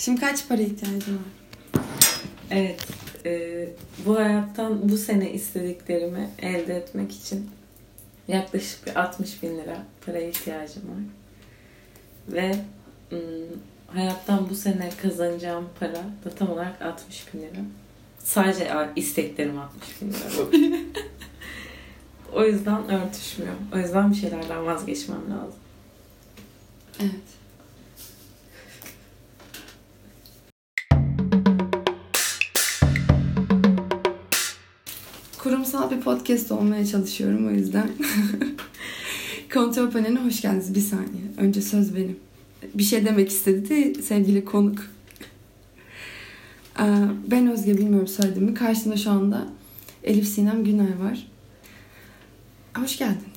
Şimdi kaç para ihtiyacın var? Evet. e, bu hayattan bu sene istediklerimi elde etmek için yaklaşık bir 60 bin lira paraya ihtiyacım var. Ve ım, hayattan bu sene kazanacağım para da tam olarak 60 bin lira. Sadece isteklerim 60 bin lira. o yüzden örtüşmüyor. O yüzden bir şeylerden vazgeçmem lazım. Evet. Kurumsal bir podcast olmaya çalışıyorum o yüzden. Kontrol paneline hoş geldiniz. Bir saniye. Önce söz benim. Bir şey demek istedi sevgili konuk. Ee, Ben Özge bilmiyorum söyledim mi? Karşımda şu anda Elif Sinem Günay var. Hoş geldin.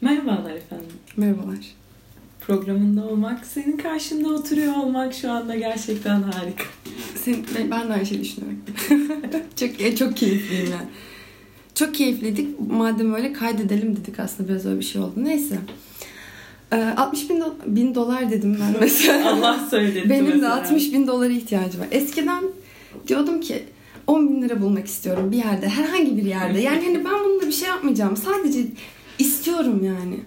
Merhabalar efendim. Merhabalar. Programında olmak, senin karşında oturuyor olmak şu anda gerçekten harika. Sen, ben, ben de aynı şeyi düşünüyorum. çok e, çok keyifliyim yani. Çok keyifliydik. Madem öyle kaydedelim dedik aslında biraz öyle bir şey oldu. Neyse. Ee, 60 bin, do- bin dolar dedim ben mesela. Allah söyledi Benim de mesela. 60 bin dolara ihtiyacım var. Eskiden diyordum ki 10 bin lira bulmak istiyorum bir yerde. Herhangi bir yerde. Yani hani ben bununla bir şey yapmayacağım. Sadece istiyorum yani.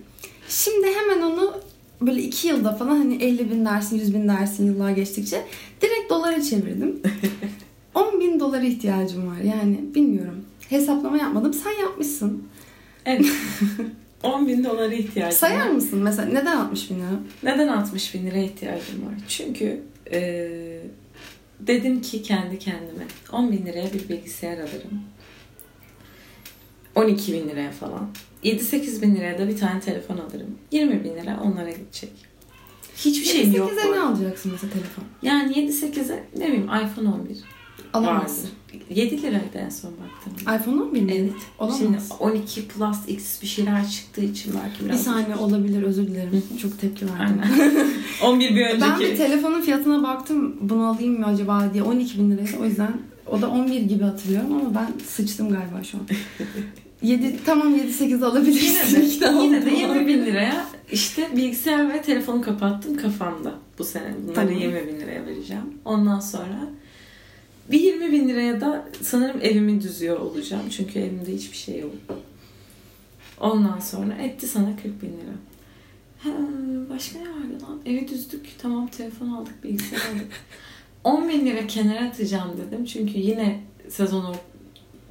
Şimdi hemen onu böyle 2 yılda falan hani 50 bin dersin, 100 bin dersin yıllar geçtikçe direkt dolara çevirdim. 10 bin dolara ihtiyacım var. Yani bilmiyorum. Hesaplama yapmadım. Sen yapmışsın. Evet. 10 bin dolara ihtiyacım Sayar var. mısın mesela? Neden 60 bin lira? Neden 60 bin liraya ihtiyacım var? Çünkü e, dedim ki kendi kendime 10 bin liraya bir bilgisayar alırım. 12 bin liraya falan. 7-8 bin liraya da bir tane telefon alırım. 20 bin lira onlara gidecek. Hiçbir şeyim yok. 8'e bu ne arada. alacaksın mesela telefon? Yani 7-8'e ne bileyim iPhone 11 Alamazsın. vardı. 7 liraydı en son baktığımda. iPhone 11 mi? Evet. Olamaz. Şimdi 12 Plus X bir şeyler çıktığı için belki Bir biraz... saniye olabilir özür dilerim. Çok tepki verdim. Aynen. 11 bir önceki. ben bir telefonun fiyatına baktım bunu alayım mı acaba diye 12 bin liraydı o yüzden o da 11 gibi hatırlıyorum ama ben sıçtım galiba şu an. 7 tamam 7 8 alabilirsin. Yine de, yine de oldum. 20 bin liraya işte bilgisayar ve telefonu kapattım kafamda bu sene. Bunları Tamam. 20 bin liraya vereceğim. Ondan sonra bir 20 bin liraya da sanırım evimi düzüyor olacağım. Çünkü evimde hiçbir şey yok. Ondan sonra etti sana 40 bin lira. Ha, başka ne vardı lan? Evi düzdük. Tamam telefon aldık, bilgisayar aldık. 10 bin lira kenara atacağım dedim. Çünkü yine sezon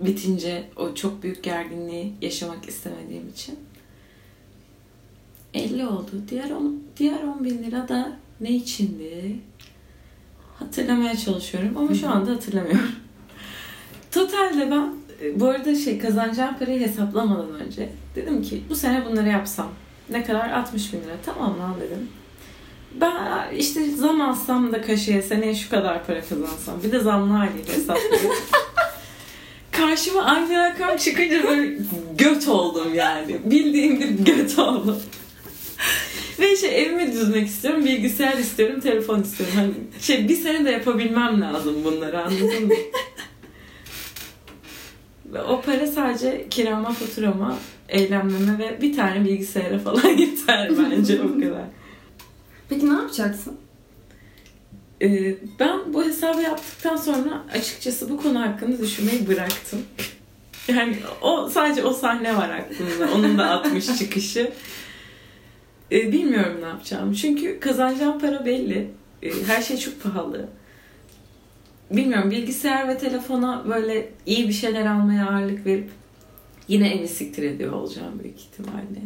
bitince o çok büyük gerginliği yaşamak istemediğim için. 50 oldu. Diğer 10, diğer 10 bin lira da ne içindi? Hatırlamaya çalışıyorum ama şu anda hatırlamıyorum. Totalde ben e, bu arada şey kazanacağım parayı hesaplamadan önce dedim ki bu sene bunları yapsam ne kadar 60 bin lira tamam lan dedim. Ben işte zam alsam da kaşeye seneye şu kadar para kazansam bir de zamlı haliyle hesaplıyorum. Karşıma aynı rakam çıkınca böyle göt oldum yani. Bildiğim bir göt oldum. Ve şey evimi düzmek istiyorum, bilgisayar istiyorum, telefon istiyorum. Hani şey bir sene de yapabilmem lazım bunları anladın mı? Ve o para sadece kirama, faturama, eğlenmeme ve bir tane bilgisayara falan yeter bence o kadar. Peki ne yapacaksın? Ee, ben bu hesabı yaptıktan sonra açıkçası bu konu hakkında düşünmeyi bıraktım. Yani o sadece o sahne var aklımda. Onun da 60 çıkışı. Ee, bilmiyorum ne yapacağım. Çünkü kazanacağım para belli. Ee, her şey çok pahalı. Bilmiyorum bilgisayar ve telefona böyle iyi bir şeyler almaya ağırlık verip yine evi siktir ediyor olacağım büyük ihtimalle.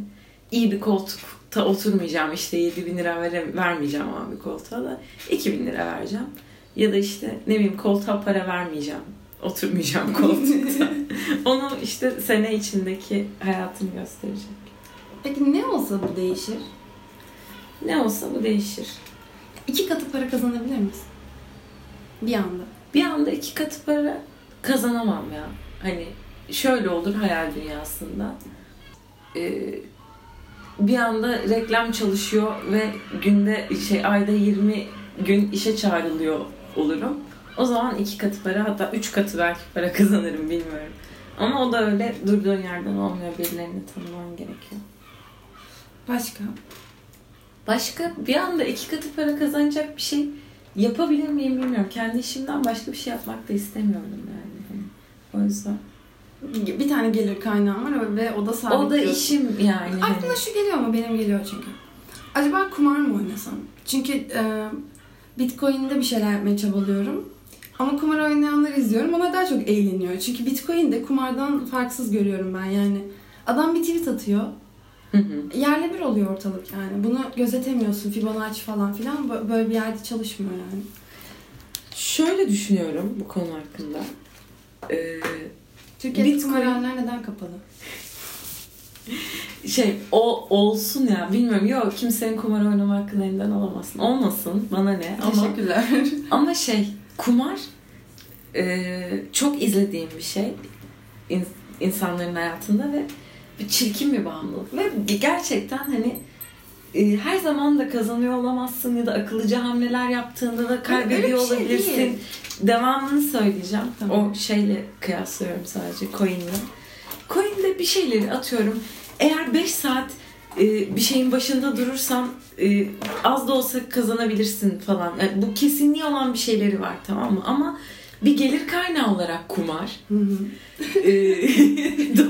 İyi bir koltukta oturmayacağım işte 7 bin lira vere, vermeyeceğim ama bir koltuğa da 2 bin lira vereceğim. Ya da işte ne bileyim koltuğa para vermeyeceğim. Oturmayacağım koltukta. Onu işte sene içindeki hayatım gösterecek. Peki ne olsa bu değişir? Ne olsa bu değişir. İki katı para kazanabilir misin? Bir anda. Bir anda iki katı para kazanamam ya. Hani şöyle olur hayal dünyasında. Ee, bir anda reklam çalışıyor ve günde şey ayda 20 gün işe çağrılıyor olurum. O zaman iki katı para hatta üç katı belki para kazanırım bilmiyorum. Ama o da öyle durduğun yerden olmuyor. Birilerini tanıman gerekiyor. Başka? Başka bir anda iki katı para kazanacak bir şey yapabilir miyim bilmiyorum. Kendi işimden başka bir şey yapmak da istemiyorum yani. O yüzden. Bir tane gelir kaynağım var ve o da sabit. O da diyorsun. işim yani. Aklına şu geliyor mu? Benim geliyor çünkü. Acaba kumar mı oynasam? Çünkü e, Bitcoin'de bir şeyler yapmaya çabalıyorum. Ama kumar oynayanları izliyorum. Onlar daha çok eğleniyor. Çünkü Bitcoin'de kumardan farksız görüyorum ben yani. Adam bir tweet atıyor. Hı hı. Yerle bir oluyor ortalık yani. Bunu gözetemiyorsun. Fibonacci falan filan. Bö- Böyle bir yerde çalışmıyor yani. Şöyle düşünüyorum bu konu hakkında. Ee, Türkiye'de Bitcoin- kumarhaneler neden kapalı? şey o olsun ya bilmiyorum yok kimsenin kumar oynama hakkını elinden alamazsın. Olmasın bana ne ama Teşekkürler. ama şey kumar e, çok izlediğim bir şey in- insanların hayatında ve bir çirkin bir bağımlılık ve gerçekten hani e, her zaman da kazanıyor olamazsın ya da akıllıca hamleler yaptığında da kaybediyor şey olabilirsin. değil. Devamını söyleyeceğim. Tamam. O şeyle kıyaslıyorum sadece coin'le. Coin'de bir şeyleri atıyorum. Eğer 5 saat e, bir şeyin başında durursan e, az da olsa kazanabilirsin falan. Yani bu kesinliği olan bir şeyleri var tamam mı? Ama bir gelir kaynağı olarak kumar Hı hı.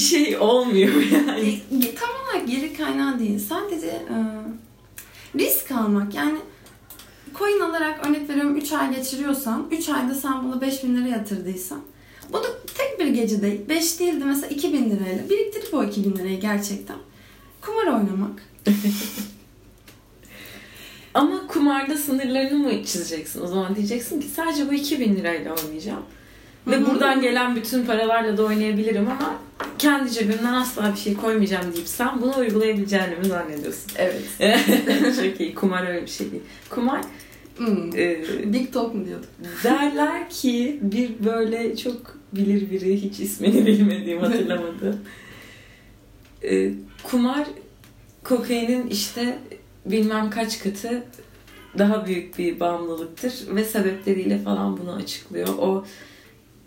şey olmuyor yani. E, Tam olarak gelir kaynağı değil. Sadece e, risk almak. Yani coin alarak örnek veriyorum 3 ay geçiriyorsan 3 ayda sen bunu 5000 lira yatırdıysan bu da tek bir gecede 5 değildi mesela 2000 lirayla biriktirip o 2000 lirayı gerçekten kumar oynamak. Ama kumarda sınırlarını mı çizeceksin? O zaman diyeceksin ki sadece bu 2000 lirayla oynayacağım. Ve Hı hı. buradan gelen bütün paralarla da oynayabilirim ama kendi cebimden asla bir şey koymayacağım deyip sen bunu uygulayabileceğini mi zannediyorsun? Evet. Çok iyi. Kumar öyle bir şey değil. Kumar Hmm. e, Big talk mu diyorduk? derler ki bir böyle çok bilir biri hiç ismini bilmediğim hatırlamadım. E, kumar kokainin işte bilmem kaç katı daha büyük bir bağımlılıktır ve sebepleriyle falan bunu açıklıyor. O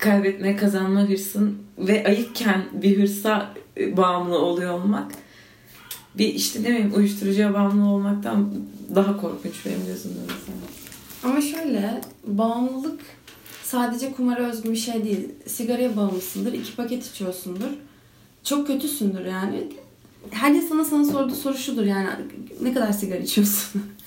kaybetme kazanma hırsın ve ayıkken bir hırsa e, bağımlı oluyor olmak bir işte ne bileyim uyuşturucuya bağımlı olmaktan daha korkunç benim gözümde mesela. Ama şöyle bağımlılık sadece kumara özgü bir şey değil. Sigaraya bağımlısındır, iki paket içiyorsundur. Çok kötüsündür yani. Herkes sana sana sorduğu soru şudur yani ne kadar sigara içiyorsun?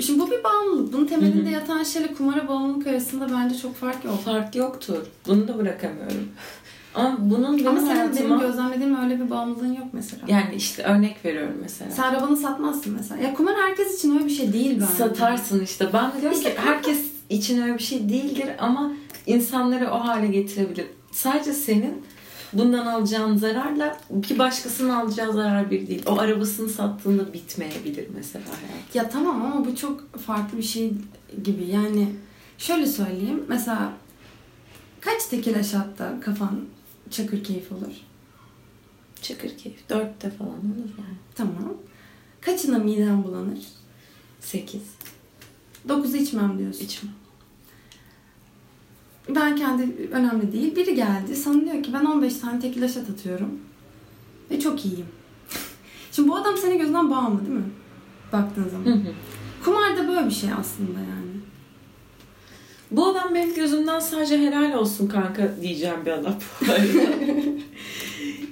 Şimdi bu bir bağımlılık. Bunun temelinde Hı hı. yatan şeyle kumara bağımlılık arasında bence çok fark yok. Fark yoktur. Bunu da bırakamıyorum. Ama bunun benim Ama senin benim hayatıma... gözlemlediğim öyle bir bağımlılığın yok mesela. Yani işte örnek veriyorum mesela. Sen arabanı satmazsın mesela. Ya kumar herkes için öyle bir şey değil bence. Satarsın işte. Ben de diyorum İşte ki herkes için öyle bir şey değildir ama insanları o hale getirebilir. Sadece senin bundan alacağın zararla bir başkasının alacağı zarar bir değil. O arabasını sattığında bitmeyebilir mesela hayat. Ya tamam ama bu çok farklı bir şey gibi. Yani şöyle söyleyeyim. Mesela kaç tekil şatta kafan çakır keyif olur? Çakır keyif. Dörtte falan olur yani. Tamam. Kaçına miden bulanır? Sekiz. Dokuzu içmem diyorsun. İçme. Ben kendi önemli değil. Biri geldi sana diyor ki ben 15 tane tekil şat atıyorum. Ve çok iyiyim. Şimdi bu adam senin gözünden bağımlı değil mi? Baktığın zaman. Hı hı. Kumar da böyle bir şey aslında yani. Bu adam benim gözümden sadece helal olsun kanka diyeceğim bir adam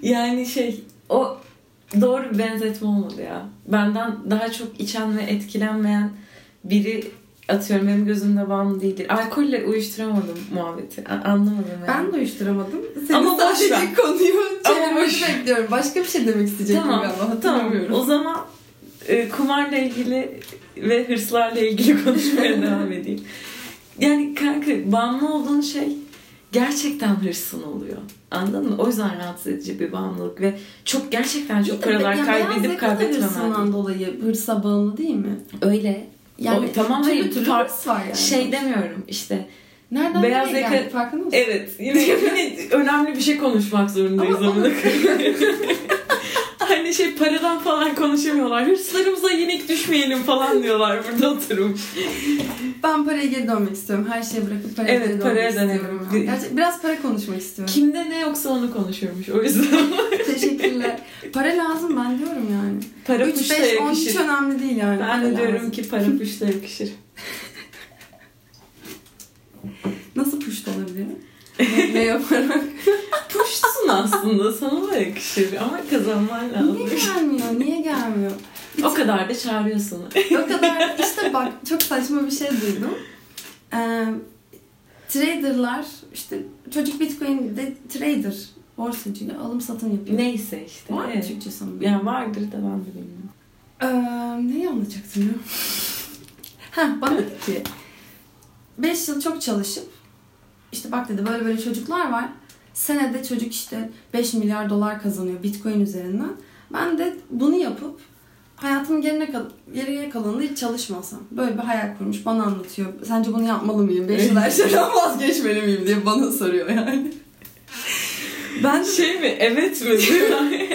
yani şey o doğru bir benzetme olmadı ya. Benden daha çok içen ve etkilenmeyen biri atıyorum benim gözümde bağımlı değildir. Alkolle uyuşturamadım muhabbeti. A- anlamadım yani. Ben de uyuşturamadım. Senin Ama boş sadece ver. konuyu Ama boş bekliyorum. Başka bir şey demek isteyecektim tamam, galiba. tamam. Hatırlamıyorum. O zaman e, kumarla ilgili ve hırslarla ilgili konuşmaya devam edeyim. Yani kanka bağımlı olduğun şey gerçekten hırsın oluyor. Anladın mı? O yüzden rahatsız edici bir bağımlılık ve çok gerçekten çok paralar Ya kaybedip kaybetmemen. dolayı hırsa bağımlı değil mi? Öyle. Yani O- tamam, türlü hayır, türlü hırs var yani. Şey demiyorum işte. Nereden beyaz yaka- geldik farkında mısın? Evet. Yine, yine önemli bir şey konuşmak zorundayız Ama- ama. Hani şey paradan falan konuşamıyorlar. Hırslarımıza yenik düşmeyelim falan diyorlar burada oturmuş. Ben paraya geri dönmek istiyorum. Her şeyi bırakıp paraya Evet, geri dönmek paraya istiyorum. dönelim. ya. Gerçi biraz para konuşmak istiyorum. Kimde ne yoksa onu konuşuyormuş. O yüzden. Teşekkürler. Para lazım ben diyorum yani. Para 3, puşta 5, 10 hiç önemli değil yani. Ben Para de diyorum lazım. ki para puşta yakışır. Nasıl puşt olabilir? ne, ne yaparak? Puşsun aslında sana da yakışır ama kazanman lazım. Niye gelmiyor? Niye gelmiyor? O kadar da çağırıyorsun. O kadar işte bak çok saçma bir şey duydum. Ee, traderlar işte çocuk bitcoin'de trader borsacı alım satım yapıyor. Neyse işte. Var mı evet. Türkçe sanırım? Yani vardır da ben de bilmiyorum. Ee, neyi anlatacaktım ya? ha bana dedi ki 5 yıl çok çalışıp işte bak dedi böyle böyle çocuklar var. Senede çocuk işte 5 milyar dolar kazanıyor bitcoin üzerinden. Ben de bunu yapıp hayatımın gerine kal geriye kalanında hiç çalışmasam. Böyle bir hayal kurmuş bana anlatıyor. Sence bunu yapmalı mıyım? 5 yıl her şeyden vazgeçmeli miyim diye bana soruyor yani. Ben Şey mi? Evet mi? Değil mi?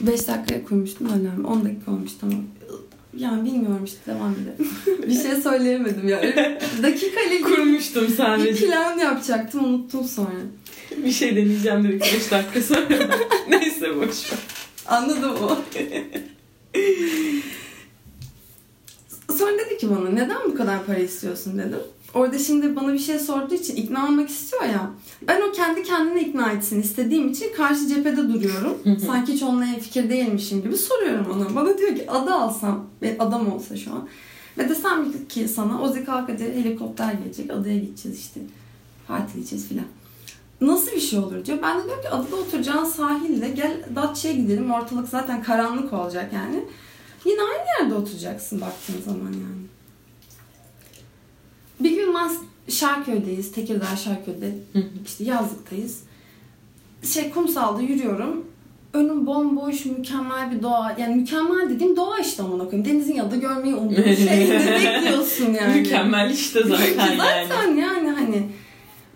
5 dakikaya koymuştum alarm. 10 dakika olmuş tamam. Yani bilmiyorum işte devam edelim. bir şey söyleyemedim yani. Dakika ile Kurmuştum bir sadece. plan yapacaktım unuttum sonra. Bir şey deneyeceğim dedik 5 dakika sonra. Neyse boş ver. Anladım o. Sonra dedi ki bana neden bu kadar para istiyorsun dedim. Orada şimdi bana bir şey sorduğu için ikna olmak istiyor ya. Ben o kendi kendine ikna etsin istediğim için karşı cephede duruyorum. Sanki hiç onunla en fikir değilmişim gibi soruyorum ona. Bana diyor ki adı alsam, ve adam olsa şu an. Ve desem ki sana Ozi kalk hadi helikopter gelecek adaya gideceğiz işte. Partileyeceğiz filan. Nasıl bir şey olur diyor. Ben de diyorum ki adada oturacağın sahilde gel Datça'ya gidelim. Ortalık zaten karanlık olacak yani. Yine aynı yerde oturacaksın baktığın zaman yani. Bir gün ben Şarköy'deyiz. Tekirdağ Şarköy'de. İşte yazlıktayız. Şey kumsalda yürüyorum. Önüm bomboş, mükemmel bir doğa. Yani mükemmel dediğim doğa işte amına koyayım. Denizin yanında görmeyi umduğun şeyde bekliyorsun yani. Mükemmel işte zaten yani. Zaten yani hani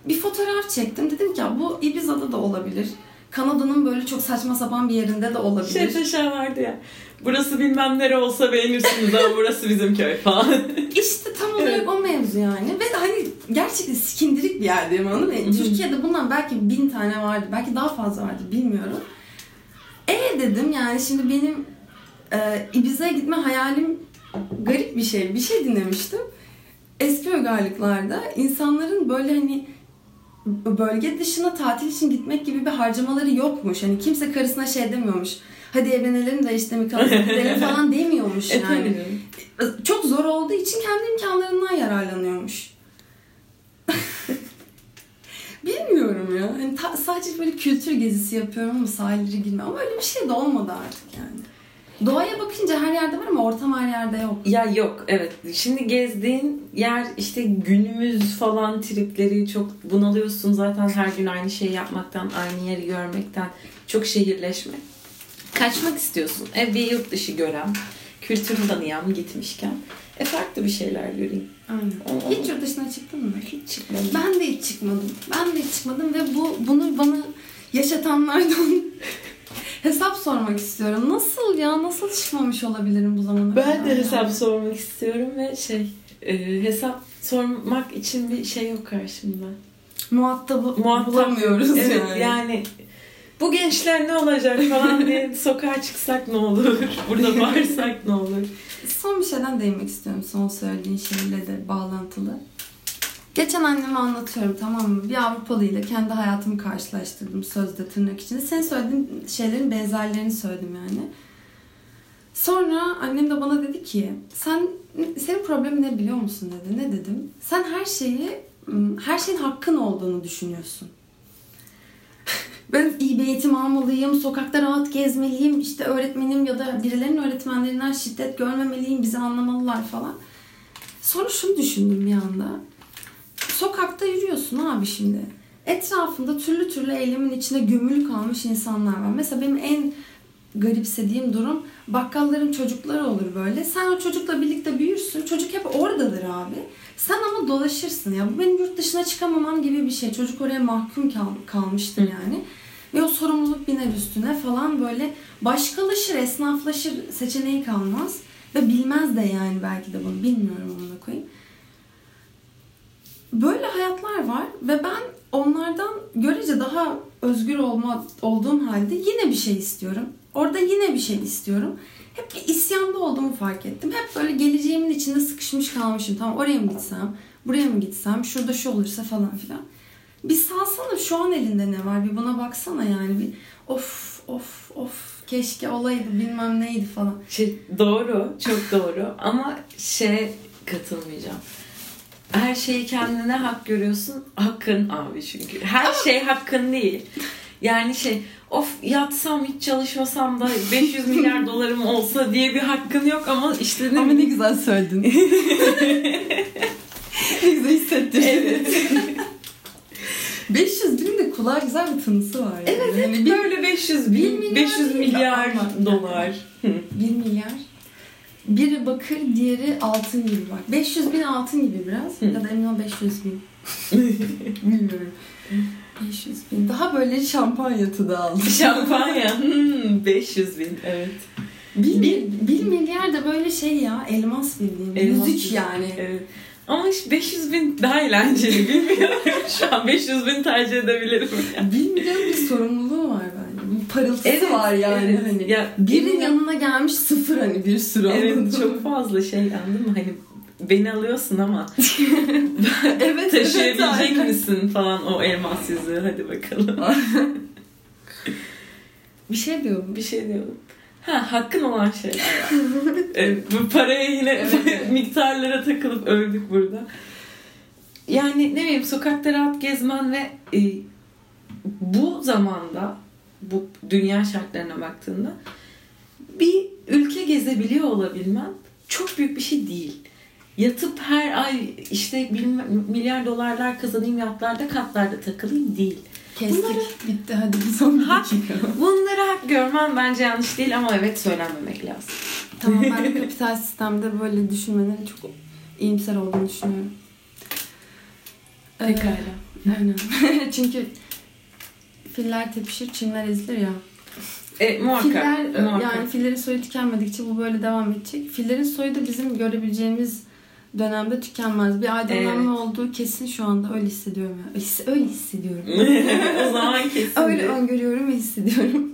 bir fotoğraf çektim. Dedim ki ya bu Ibiza'da da olabilir. Kanada'nın böyle çok saçma sapan bir yerinde de olabilir. Şey taşa vardı ya. Burası bilmem nere olsa beğenirsiniz ama burası bizim köy falan. İşte tam olarak o mevzu yani. Ve hani gerçekten sikindirik bir yerdeyim anladın mı? Hı hı. Türkiye'de bundan belki bin tane vardı. Belki daha fazla vardı bilmiyorum. E dedim yani şimdi benim e, Ibiza'ya gitme hayalim garip bir şey. Bir şey dinlemiştim. Eski uygarlıklarda insanların böyle hani bölge dışına tatil için gitmek gibi bir harcamaları yokmuş. Hani kimse karısına şey demiyormuş. Hadi evlenelim de işte Mikonos'a gidelim falan demiyormuş E yani canım. çok zor olduğu için kendi imkanlarından yararlanıyormuş. Bilmiyorum ya. Hani ta- sadece böyle kültür gezisi yapıyorum ama sahilleri girme. Ama öyle bir şey de olmadı artık yani. Doğaya bakınca her yerde var ama ortam her yerde yok. Ya yok evet. Şimdi gezdiğin yer işte günümüz falan tripleri çok bunalıyorsun zaten her gün aynı şeyi yapmaktan, aynı yeri görmekten. Çok şehirleşme. Kaçmak istiyorsun. E bir yurt dışı gören, kültürünü tanıyan gitmişken. E farklı bir şeyler göreyim. Aynen. O- Hiç yurt dışına çıktın mı? Hiç çıkmadım. Ben de hiç çıkmadım. Ben de hiç çıkmadım ve bu bunu bana yaşatanlardan sormak istiyorum. Nasıl ya? Nasıl çıkmamış olabilirim bu zamana kadar Ben de ya? hesap sormak istiyorum ve şey e, hesap sormak için bir şey yok karşımda. Muhatabı Muhatap bulamıyoruz Evet, yani. yani. bu gençler ne olacak falan diye sokağa çıksak ne olur? Burada bağırsak ne olur? Son bir şeyden değinmek istiyorum son söylediğin şeyle de bağlantılı. Geçen anneme anlatıyorum tamam mı? Bir Avrupalı ile kendi hayatımı karşılaştırdım sözde tırnak içinde. Senin söylediğin şeylerin benzerlerini söyledim yani. Sonra annem de bana dedi ki sen senin problemin ne biliyor musun dedi. Ne dedim? Sen her şeyi her şeyin hakkın olduğunu düşünüyorsun. Ben iyi bir eğitim almalıyım, sokakta rahat gezmeliyim, işte öğretmenim ya da birilerinin öğretmenlerinden şiddet görmemeliyim, bizi anlamalılar falan. Sonra şunu düşündüm bir anda. Sokakta yürüyorsun abi şimdi. Etrafında türlü türlü eylemin içinde gömülü kalmış insanlar var. Mesela benim en garipsediğim durum bakkalların çocukları olur böyle. Sen o çocukla birlikte büyürsün. Çocuk hep oradadır abi. Sen ama dolaşırsın ya. Bu benim yurt dışına çıkamamam gibi bir şey. Çocuk oraya mahkum kal- kalmıştır yani. Ve o sorumluluk biner üstüne falan böyle başkalaşır, esnaflaşır seçeneği kalmaz. Ve bilmez de yani belki de bunu. Bilmiyorum onu koyayım. Böyle hayatlar var ve ben onlardan görece daha özgür olma, olduğum halde yine bir şey istiyorum. Orada yine bir şey istiyorum. Hep bir isyanda olduğumu fark ettim. Hep böyle geleceğimin içinde sıkışmış kalmışım. Tamam oraya mı gitsem, buraya mı gitsem, şurada şu olursa falan filan. Bir salsana şu an elinde ne var bir buna baksana yani. Bir of of of keşke olaydı bilmem neydi falan. Şey, doğru, çok doğru ama şey katılmayacağım. Her şeyi kendine hak görüyorsun. Hakkın abi çünkü. Her şey hakkın değil. Yani şey of yatsam hiç çalışmasam da 500 milyar dolarım olsa diye bir hakkın yok ama işte ne Ama ne güzel söyledin. ne güzel hissettirdin. Evet. 500 bin de kulağa güzel bir tınısı var. Yani. Evet, Hani bir, Böyle 500 bir bin, milyar 500 değil de milyar ama- dolar. bir milyar. Biri bakır, diğeri altın gibi bak. 500 bin altın gibi biraz. Hı. Ya da emin ol 500 bin. Bilmiyorum. 500 bin. Daha böyle şampanya tadı aldım. Şampanya. Hmm, 500 bin. Evet. Bir, Bir- bir, milyar da böyle şey ya elmas bildiğim. Elmas gibi. yani. Evet. Ama işte 500 bin daha eğlenceli bilmiyorum. Şu an 500 bin tercih edebilirim. Yani. Bir milyon bir sorumluluğu var parıltısı Evet, var yani. evet. Hani. Ya, Birinin yanına gelmiş sıfır hani bir sürü Evet çok fazla şey anladın mı? Hani beni alıyorsun ama evet, taşıyabilecek aynen. misin falan o elmas yüzüğü hadi bakalım. Bir şey diyorum. Bir şey diyorum. Ha hakkın olan şeyler. evet, bu paraya yine Evet, evet. miktarlara takılıp öldük burada. Yani ne bileyim sokakta rahat gezmen ve e, bu zamanda bu dünya şartlarına baktığında bir ülke gezebiliyor olabilmen çok büyük bir şey değil. Yatıp her ay işte milyar dolarlar kazanayım yatlarda katlarda takılayım değil. Kestik. Bunları- Bitti hadi son bir Hak-. Bunları hak görmem bence yanlış değil ama evet söylenmemek lazım. tamam ben kapital sistemde böyle düşünmenin çok iyimser olduğunu düşünüyorum. Ee, Pekala. Aynen. Çünkü filler tepişir, çimler ezilir ya. E, muhakkak. Filler muhakkak. yani fillerin soyu tükenmedikçe bu böyle devam edecek. Fillerin soyu da bizim görebileceğimiz dönemde tükenmez. Bir aydınlanma olduğu kesin şu anda öyle hissediyorum. Ya. His- Öyle hissediyorum. o zaman kesin. öyle öngörüyorum ve hissediyorum.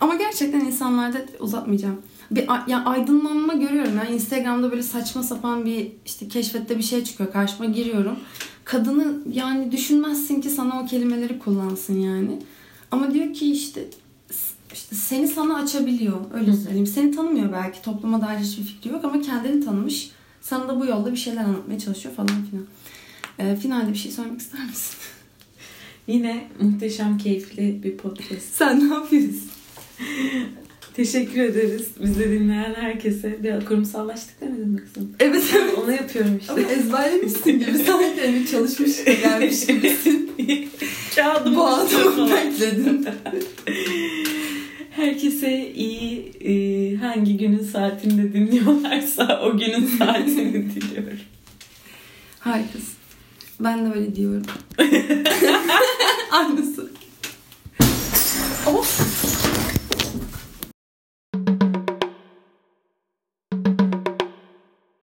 Ama gerçekten insanlarda uzatmayacağım. Bir ya aydınlanma görüyorum. Yani Instagram'da böyle saçma sapan bir işte keşfette bir şey çıkıyor karşıma giriyorum. Kadını yani düşünmezsin ki sana o kelimeleri kullansın yani. Ama diyor ki işte işte seni sana açabiliyor. Öyle söyleyeyim. Seni tanımıyor belki. Topluma dair hiçbir fikri yok ama kendini tanımış. Sana da bu yolda bir şeyler anlatmaya çalışıyor falan filan. Ee, finalde bir şey söylemek ister misin? Yine muhteşem, keyifli bir podcast. Sen ne yapıyorsun? Teşekkür ederiz. Bizi dinleyen herkese. Bir kurumsallaştık demedin mi kızım? Evet evet. Onu yapıyorum Ama işte. ezberlemişsin gibi sanki hani çalışmış da gelmiş gibisin. Kağıdım Bu adamı falan. bekledin. Herkese iyi e, hangi günün saatinde dinliyorlarsa o günün saatini diliyorum. Harikasın. Ben de öyle diyorum. Aynısı.